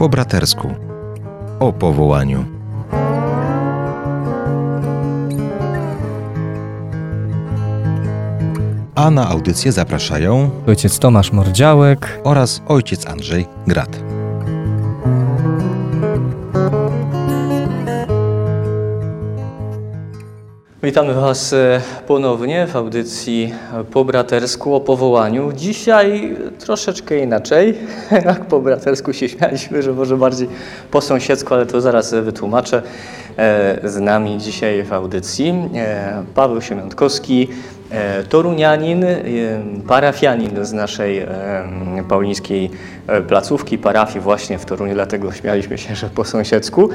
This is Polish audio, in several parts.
Po bratersku. O powołaniu. A na audycję zapraszają ojciec Tomasz Mordziałek oraz ojciec Andrzej Grat. Witamy Was e, ponownie w audycji po bratersku o powołaniu. Dzisiaj troszeczkę inaczej. Jak po bratersku się śmialiśmy, że może bardziej po sąsiedzku, ale to zaraz wytłumaczę. E, z nami dzisiaj w audycji e, Paweł Siemiątkowski, torunianin, parafianin z naszej paulińskiej placówki, parafii właśnie w Toruniu, dlatego śmialiśmy się, że po sąsiedzku.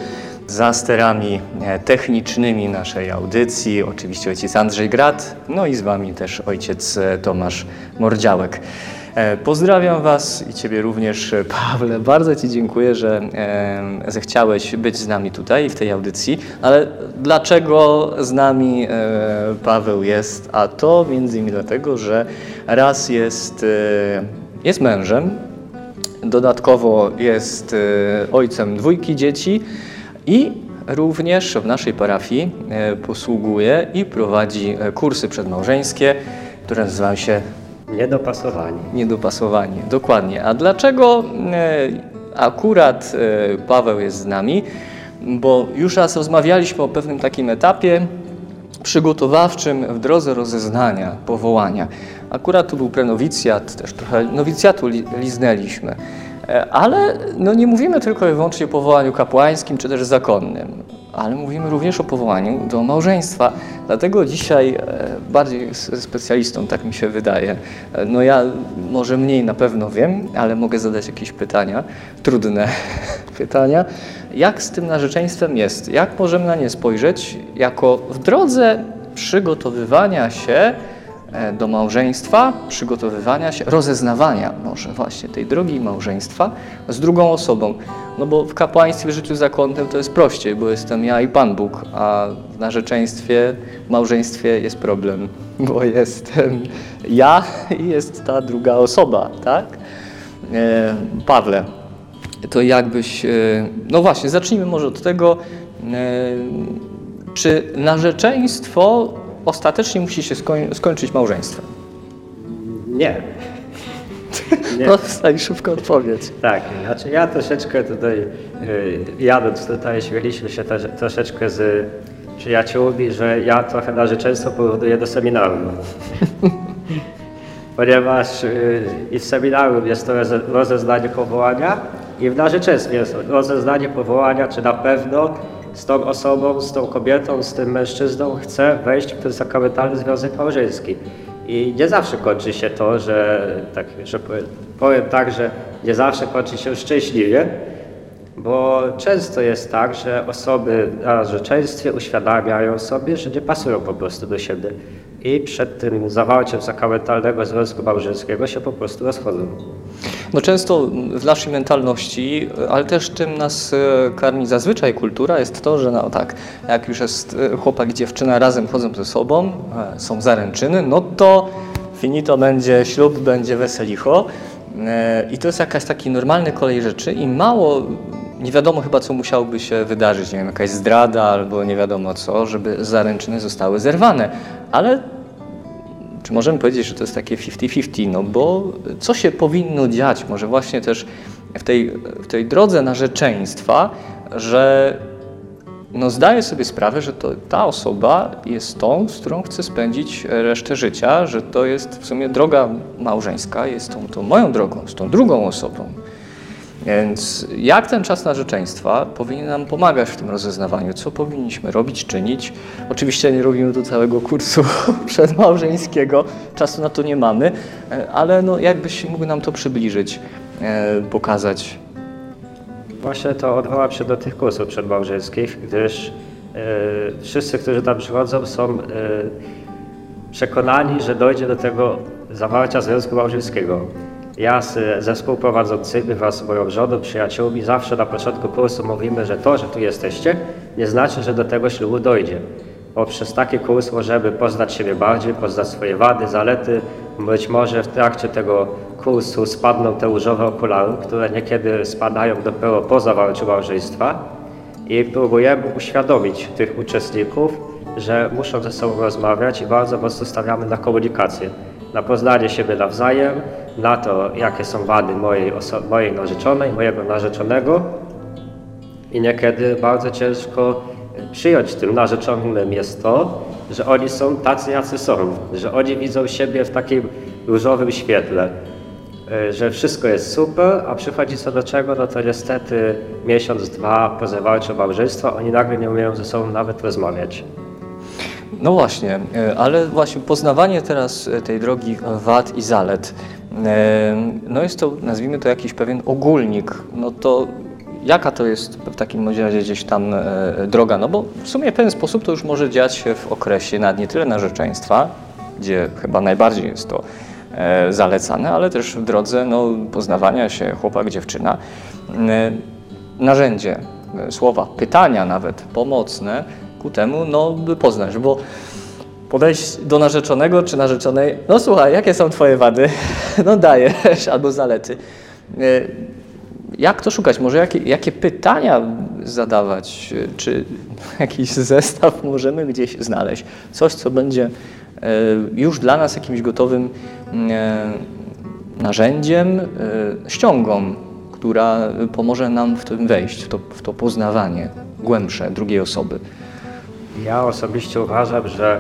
Za sterami technicznymi naszej audycji oczywiście ojciec Andrzej Grat, no i z Wami też ojciec Tomasz Mordziałek. Pozdrawiam Was i Ciebie również, Pawle. Bardzo Ci dziękuję, że e, zechciałeś być z nami tutaj w tej audycji. Ale dlaczego z nami e, Paweł jest? A to między innymi dlatego, że raz jest, e, jest mężem, dodatkowo jest e, ojcem dwójki dzieci i również w naszej parafii e, posługuje i prowadzi e, kursy przedmałżeńskie, które nazywają się Niedopasowani. Niedopasowani, dokładnie. A dlaczego e, akurat e, Paweł jest z nami? Bo już raz rozmawialiśmy o pewnym takim etapie przygotowawczym w drodze rozeznania, powołania. Akurat tu był prenowicjat, też trochę nowicjatu li, liznęliśmy. E, ale no nie mówimy tylko i wyłącznie o powołaniu kapłańskim czy też zakonnym, ale mówimy również o powołaniu do małżeństwa. Dlatego dzisiaj e, bardziej specjalistą, tak mi się wydaje. E, no ja może mniej na pewno wiem, ale mogę zadać jakieś pytania, trudne pytania. Jak z tym narzeczeństwem jest? Jak możemy na nie spojrzeć jako w drodze przygotowywania się do małżeństwa, przygotowywania się, rozeznawania może właśnie tej drogi małżeństwa z drugą osobą. No bo w kapłaństwie, w życiu zakonnym to jest prościej, bo jestem ja i Pan Bóg, a w narzeczeństwie, w małżeństwie jest problem, bo jestem ja i jest ta druga osoba, tak? E, Pawle, to jakbyś, e, no właśnie, zacznijmy może od tego, czy narzeczeństwo ostatecznie musi się skoń skończyć małżeństwem? Nie. Nie. Dostaj szybko odpowiedź. Tak, znaczy ja troszeczkę tutaj, yy, jadąc tutaj, śmieliśmy się też, troszeczkę z przyjaciółmi, że ja trochę narzeczeństwo powoduję do seminarium. Ponieważ yy, i w seminarium jest to rozeznanie powołania i w narzeczeństwie jest rozeznanie powołania, czy na pewno z tą osobą, z tą kobietą, z tym mężczyzną chce wejść w ten sakramentalny związek małżeński. I nie zawsze kończy się to, że, tak, że powiem tak, że nie zawsze kończy się szczęśliwie, bo często jest tak, że osoby na narzeczeństwie uświadamiają sobie, że nie pasują po prostu do siebie i przed tym zawarciem sakramentalnego związku małżeńskiego się po prostu rozchodzą. No często w naszej mentalności, ale też czym nas e, karmi zazwyczaj kultura, jest to, że no tak, jak już jest e, chłopak i dziewczyna razem chodzą ze sobą, e, są zaręczyny, no to finito będzie ślub, będzie weselicho. I to jest jakaś taki normalny kolej rzeczy i mało, nie wiadomo chyba co musiałoby się wydarzyć, nie wiem, jakaś zdrada albo nie wiadomo co, żeby zaręczyny zostały zerwane. Ale czy możemy powiedzieć, że to jest takie 50-50? No bo co się powinno dziać, może właśnie też w tej, w tej drodze narzeczeństwa, że no zdaję sobie sprawę, że to, ta osoba jest tą, z którą chcę spędzić resztę życia, że to jest w sumie droga małżeńska, jest tą, tą moją drogą, z tą drugą osobą. Więc jak ten czas narzeczeństwa powinien nam pomagać w tym rozeznawaniu? Co powinniśmy robić, czynić? Oczywiście nie robimy tu całego kursu przedmałżeńskiego, czasu na to nie mamy, ale no jakbyś mógł nam to przybliżyć, e, pokazać? Właśnie to odwołam się do tych kursów przedmałżeńskich, gdyż e, wszyscy, którzy tam przychodzą są e, przekonani, że dojdzie do tego zawarcia związku małżeńskiego. Ja z, ze współprowadzącymi wraz z moją żoną, przyjaciółmi zawsze na początku kursu mówimy, że to, że tu jesteście, nie znaczy, że do tego ślubu dojdzie. Bo przez taki kurs możemy poznać siebie bardziej, poznać swoje wady, zalety. Być może w trakcie tego kursu spadną te różowe okulary, które niekiedy spadają dopiero po zawarciu małżeństwa i próbujemy uświadomić tych uczestników, że muszą ze sobą rozmawiać i bardzo mocno stawiamy na komunikację, na poznanie siebie nawzajem, na to, jakie są wady mojej, mojej narzeczonej, mojego narzeczonego i niekiedy bardzo ciężko przyjąć tym narzeczonym jest to, że oni są tacy, jacy są, że oni widzą siebie w takim różowym świetle, y, że wszystko jest super, a przychodzi co do czego, no to niestety miesiąc, dwa po zawarciu małżeństwa oni nagle nie umieją ze sobą nawet rozmawiać. No właśnie, e, ale właśnie poznawanie teraz e, tej drogi wad i zalet, e, no jest to, nazwijmy to jakiś pewien ogólnik, no to jaka to jest w takim razie gdzieś tam e, droga, no bo w sumie w pewien sposób to już może dziać się w okresie nawet nie tyle narzeczeństwa, gdzie chyba najbardziej jest to e, zalecane, ale też w drodze no, poznawania się chłopak, dziewczyna. Narzędzie, e, słowa, pytania nawet pomocne ku temu, no by poznać, bo podejść do narzeczonego czy narzeczonej, no słuchaj, jakie są twoje wady? No dajesz, albo zalety. E, Jak to szukać? Może jakie, jakie pytania zadawać? Czy jakiś zestaw możemy gdzieś znaleźć? Coś, co będzie e, już dla nas jakimś gotowym e, narzędziem, e, ściągą, która pomoże nam w tym wejść, w to, w to poznawanie głębsze drugiej osoby. Ja osobiście uważam, że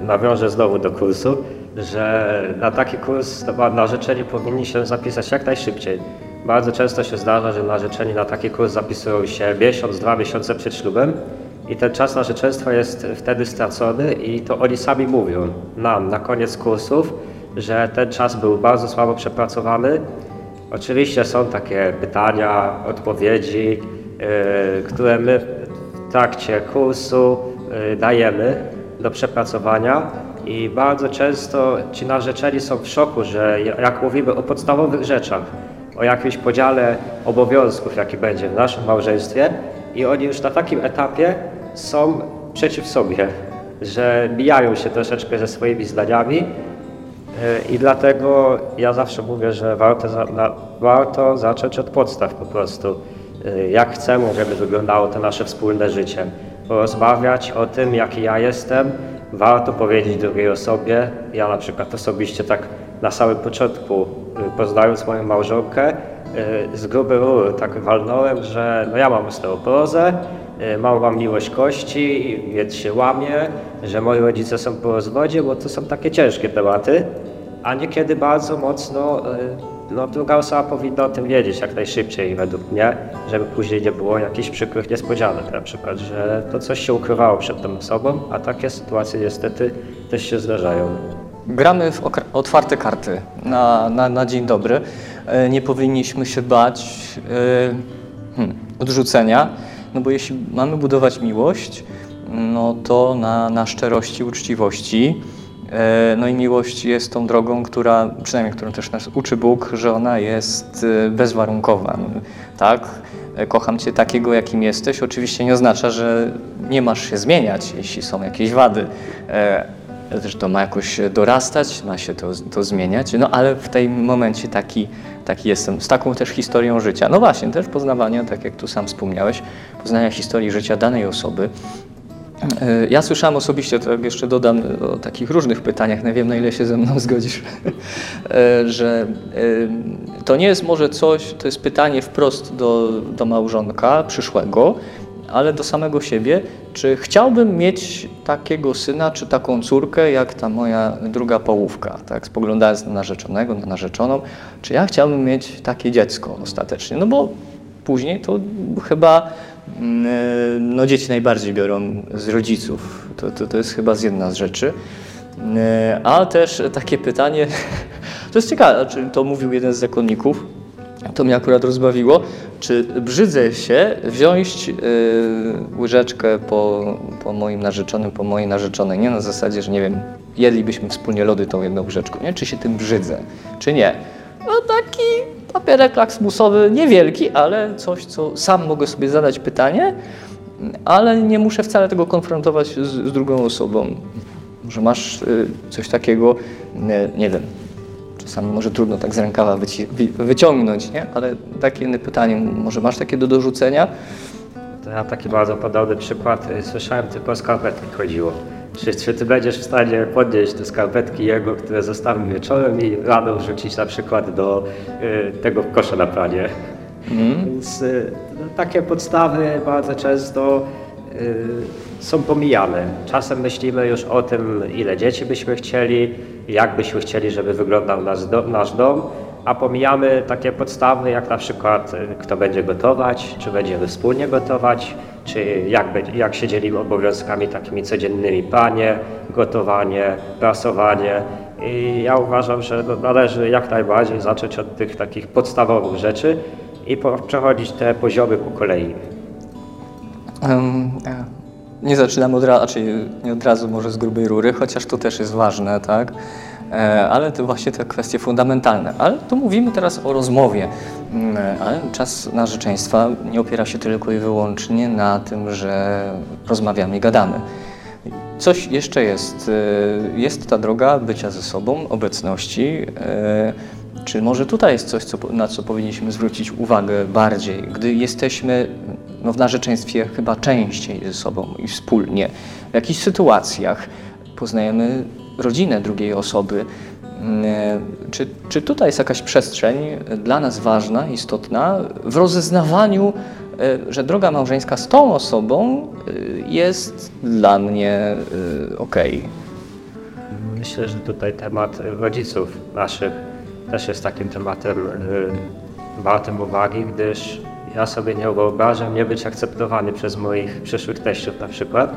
nawiążę znowu do kursu, że na taki kurs narzeczeni powinni się zapisać jak najszybciej. Bardzo często się zdarza, że narzeczeni na taki kurs zapisują się miesiąc, dwa miesiące przed ślubem i ten czas narzeczeństwa jest wtedy stracony i to oni sami mówią nam na koniec kursów, że ten czas był bardzo słabo przepracowany. Oczywiście są takie pytania, odpowiedzi, yy, które my w trakcie kursu y, dajemy do przepracowania i bardzo często ci narzeczeni są w szoku, że jak mówimy o podstawowych rzeczach, o jakimś podziale obowiązków, jaki będzie w naszym małżeństwie i oni już na takim etapie są przeciw sobie, że mijają się troszeczkę ze swoimi zdaniami y, i dlatego ja zawsze mówię, że warto, za, na, warto zacząć od podstaw po prostu. Y, Jak chcemy, żeby wyglądało to nasze wspólne życie. Porozmawiać o tym, jaki ja jestem, warto powiedzieć drugiej osobie. Ja na przykład osobiście tak na samym początku, y, poznając moją małżonkę, y, z grubej rury tak walnąłem, że no ja mam osteoporozę, y, mam miłość kości, więc się łamię, że moi rodzice są po rozwodzie, bo to są takie ciężkie tematy, a niekiedy bardzo mocno no, druga osoba powinna o tym wiedzieć jak najszybciej według mnie, żeby później nie było jakichś przykrych niespodzianek, na przykład, że to coś się ukrywało przed tą osobą, a takie sytuacje niestety też się zdarzają. Gramy w otwarte karty na, na, na dzień dobry. E, Nie powinniśmy się bać e, hmm, odrzucenia, no bo jeśli mamy budować miłość, no to na, na szczerości, uczciwości. E, No i miłość jest tą drogą, która, przynajmniej którą też nas uczy Bóg, że ona jest e, bezwarunkowa. Tak? E, Kocham Cię takiego, jakim jesteś. Oczywiście nie oznacza, że nie masz się zmieniać, jeśli są jakieś wady. Też to ma jakoś dorastać, ma się to, to zmieniać, no ale w tym momencie taki, taki jestem, z taką też historią życia. No właśnie, też poznawania, tak jak tu sam wspomniałeś, poznania historii życia danej osoby. E, Ja słyszałem osobiście, to jeszcze dodam o takich różnych pytaniach, nie wiem na ile się ze mną zgodzisz, e, że e, to nie jest może coś, to jest pytanie wprost do, do małżonka przyszłego, ale do samego siebie, czy chciałbym mieć takiego syna czy taką córkę, jak ta moja druga połówka, tak, spoglądając na narzeczonego, na narzeczoną, czy ja chciałbym mieć takie dziecko ostatecznie, no bo później to chyba no dzieci najbardziej biorą z rodziców, to, to, to jest chyba z jedna z rzeczy. E, A też takie pytanie, to jest ciekawe, to mówił jeden z zakonników, to mnie akurat rozbawiło, czy brzydzę się wziąć y, łyżeczkę po, po moim narzeczonym, po mojej narzeczonej, nie na zasadzie, że nie wiem, jedlibyśmy wspólnie lody tą jedną łyżeczką, nie? Czy się tym brzydzę, czy nie. No taki papierek laksmusowy, niewielki, ale coś, co sam mogę sobie zadać pytanie, ale nie muszę wcale tego konfrontować z, z drugą osobą. Może masz y, coś takiego, nie, nie wiem, czasami może trudno tak z rękawa wyci- wy- wyciągnąć, nie? Ale takie pytanie, może masz takie do dorzucenia? Ja taki bardzo podobny przykład słyszałem, tylko o skarpetki chodziło. Czy, czy ty będziesz w stanie podnieść te skarpetki jego, które zostawił wieczorem i rano wrzucić na przykład do y, tego kosza na pranie? Więc y, takie podstawy bardzo często y, są pomijane. Czasem myślimy już o tym, ile dzieci byśmy chcieli, jak byśmy chcieli, żeby wyglądał nasz, do, nasz dom, a pomijamy takie podstawy, jak na przykład y, kto będzie gotować, czy będziemy wspólnie gotować, czy jak, jak się dzielimy obowiązkami takimi codziennymi, panie, gotowanie, prasowanie. I ja uważam, że no, należy jak najbardziej zacząć od tych takich podstawowych rzeczy i po, przechodzić te poziomy po kolei. E, Nie zaczynam od razu, znaczy nie od razu może z grubej rury, chociaż to też jest ważne, tak? E, Ale to właśnie te kwestie fundamentalne. Ale tu mówimy teraz o rozmowie. Mm, Ale czas narzeczeństwa nie opiera się tylko i wyłącznie na tym, że rozmawiamy i gadamy. Coś jeszcze jest. E, Jest ta droga bycia ze sobą, obecności. E, Czy może tutaj jest coś, co, na co powinniśmy zwrócić uwagę bardziej, gdy jesteśmy no, w narzeczeństwie chyba częściej ze sobą i wspólnie, w jakichś sytuacjach poznajemy rodzinę drugiej osoby. Mm, e, Czy, czy tutaj jest jakaś przestrzeń dla nas ważna, istotna w rozeznawaniu, e, że droga małżeńska z tą osobą e, jest dla mnie okej? Myślę, że tutaj temat rodziców naszych też jest takim tematem wartym uwagi, gdyż ja sobie nie wyobrażam nie być akceptowany przez moich przyszłych teściów na przykład.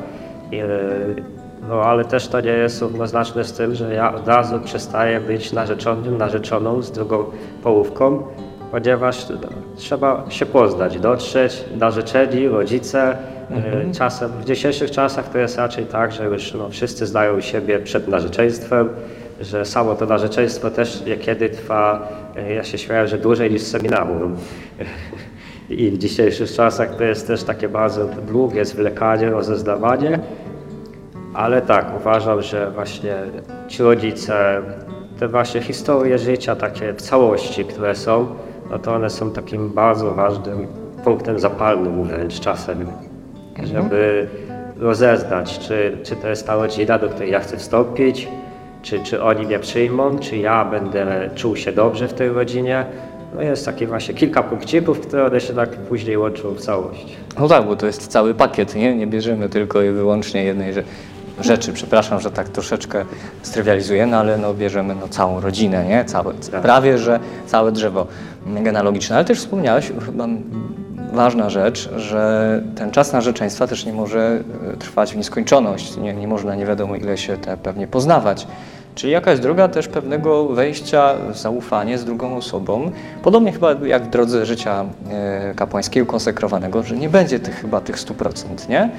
No ale też to nie jest równoznaczne z tym, że ja od razu przestaję być narzeczonym, narzeczoną z drugą połówką, ponieważ no, trzeba się poznać, dotrzeć, narzeczeni, rodzice. Y, Czasem, w dzisiejszych czasach to jest raczej tak, że już no, wszyscy znają siebie przed narzeczeństwem, że samo to narzeczeństwo też niekiedy trwa, y, ja się śmieję, że dłużej niż seminarium. I w dzisiejszych czasach to jest też takie bardzo długie zwlekanie, rozeznawanie. Ale tak, uważam, że właśnie ci rodzice, te właśnie historie życia takie w całości, które są, no to one są takim bardzo ważnym punktem zapalnym wręcz czasem, żeby rozeznać, czy, czy to jest ta rodzina, do której ja chcę wstąpić, czy, czy oni mnie przyjmą, czy ja będę czuł się dobrze w tej rodzinie. No jest takie właśnie kilka punkcików, które one się tak później łączą w całość. No tak, bo to jest cały pakiet, nie? Nie bierzemy tylko i wyłącznie jednej rze- rzeczy. Przepraszam, że tak troszeczkę strywializuję, no ale no bierzemy no całą rodzinę, nie? Całe, prawie, że całe drzewo genealogiczne. Ale też wspomniałeś, chyba ważna rzecz, że ten czas narzeczeństwa też nie może e, trwać w nieskończoność. Nie, nie można nie wiadomo ile się te pewnie poznawać. Czyli jakaś droga też pewnego wejścia w zaufanie z drugą osobą. Podobnie chyba jak w drodze życia e, kapłańskiego, konsekrowanego, że nie będzie tych chyba tych 100%, nie?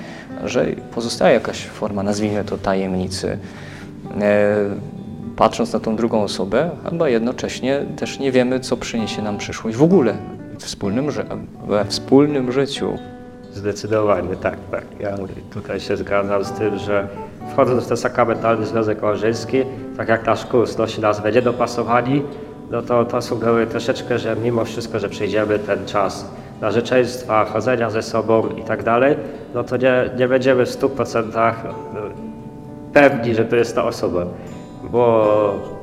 Że pozostaje jakaś forma, nazwijmy to tajemnicy. E, Patrząc na tą drugą osobę, chyba jednocześnie też nie wiemy, co przyniesie nam przyszłość w ogóle w wspólnym, we wspólnym życiu. Zdecydowanie, tak, tak. Ja tutaj się zgadzam z tym, że wchodząc w ten sakramentalny związek małżeński, tak jak nasz kurs nosi nazwę Niedopasowani, no to to sugeruje troszeczkę, że mimo wszystko, że przejdziemy ten czas narzeczeństwa, chodzenia ze sobą i tak dalej, no to nie, nie będziemy w 100% pewni, że to jest ta osoba, bo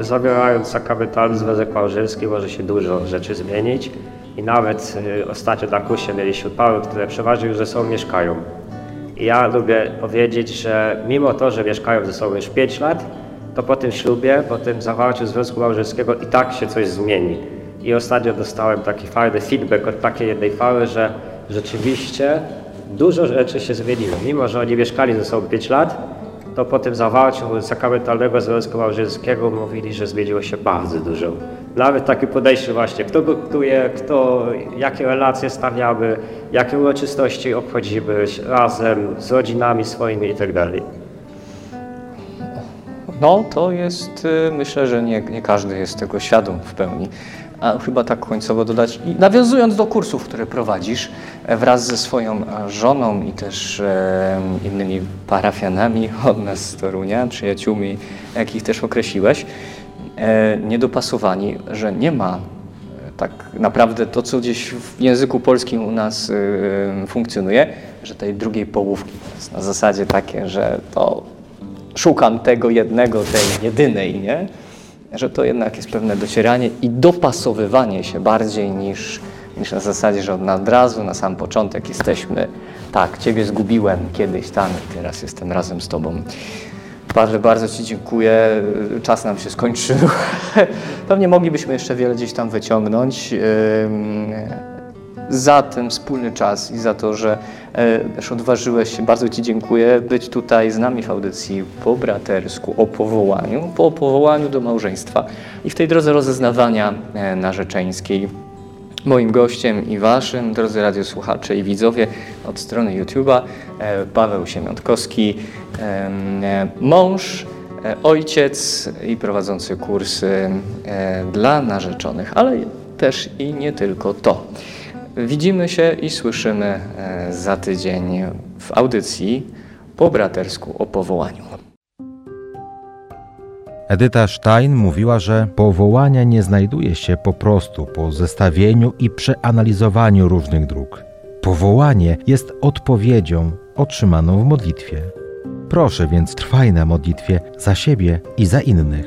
zawierając sakramentalny związek małżeński może się dużo rzeczy zmienić i nawet y, ostatnio na kursie mieliśmy parę, które przeważnie już ze sobą mieszkają. Ja lubię powiedzieć, że mimo to, że mieszkają ze sobą już 5 lat, to po tym ślubie, po tym zawarciu związku małżeńskiego i tak się coś zmieni. I ostatnio dostałem taki fajny feedback od takiej jednej pary, że rzeczywiście dużo rzeczy się zmieniło. Mimo, że oni mieszkali ze sobą 5 lat, to po tym zawarciu sakramentalnego związku małżeńskiego mówili, że zmieniło się bardzo dużo. Nawet takie podejście właśnie, kto gotuje, kto, jakie relacje stawiamy, jakie uroczystości obchodzimy razem z rodzinami swoimi itd. No, to jest, y, myślę, że nie, nie każdy jest tego świadom w pełni. A chyba tak końcowo dodać, i nawiązując do kursów, które prowadzisz e, wraz ze swoją e, żoną i też e, innymi parafianami od nas z Torunia, przyjaciółmi, jakich też określiłeś, niedopasowani, że nie ma e, tak naprawdę to, co gdzieś w języku polskim u nas e, funkcjonuje, że tej drugiej połówki jest na zasadzie takie, że to szukam tego jednego, tej jedynej, nie? Że to jednak jest pewne docieranie i dopasowywanie się bardziej niż, niż na zasadzie, że od razu na sam początek jesteśmy, tak, Ciebie zgubiłem kiedyś tam teraz jestem razem z Tobą. Bardzo, bardzo Ci dziękuję. Czas nam się skończył. Pewnie moglibyśmy jeszcze wiele gdzieś tam wyciągnąć. Za ten wspólny czas i za to, że e, też odważyłeś się, bardzo Ci dziękuję, być tutaj z nami w audycji po bratersku o powołaniu, po powołaniu do małżeństwa i w tej drodze rozeznawania e, narzeczeńskiej. Moim gościem i Waszym, drodzy radiosłuchacze i widzowie od strony YouTube'a, e, Paweł Siemiątkowski, mąż, e, ojciec i prowadzący kursy e, dla narzeczonych, ale też i nie tylko to. Widzimy się i słyszymy e, za tydzień w audycji po bratersku o powołaniu. Edyta Stein mówiła, że powołania nie znajduje się po prostu po zestawieniu i przeanalizowaniu różnych dróg. Powołanie jest odpowiedzią otrzymaną w modlitwie. Proszę więc trwaj na modlitwie za siebie i za innych.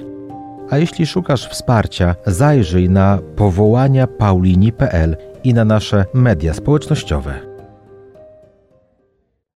A jeśli szukasz wsparcia, zajrzyj na powołania paulini.pl i na nasze media społecznościowe.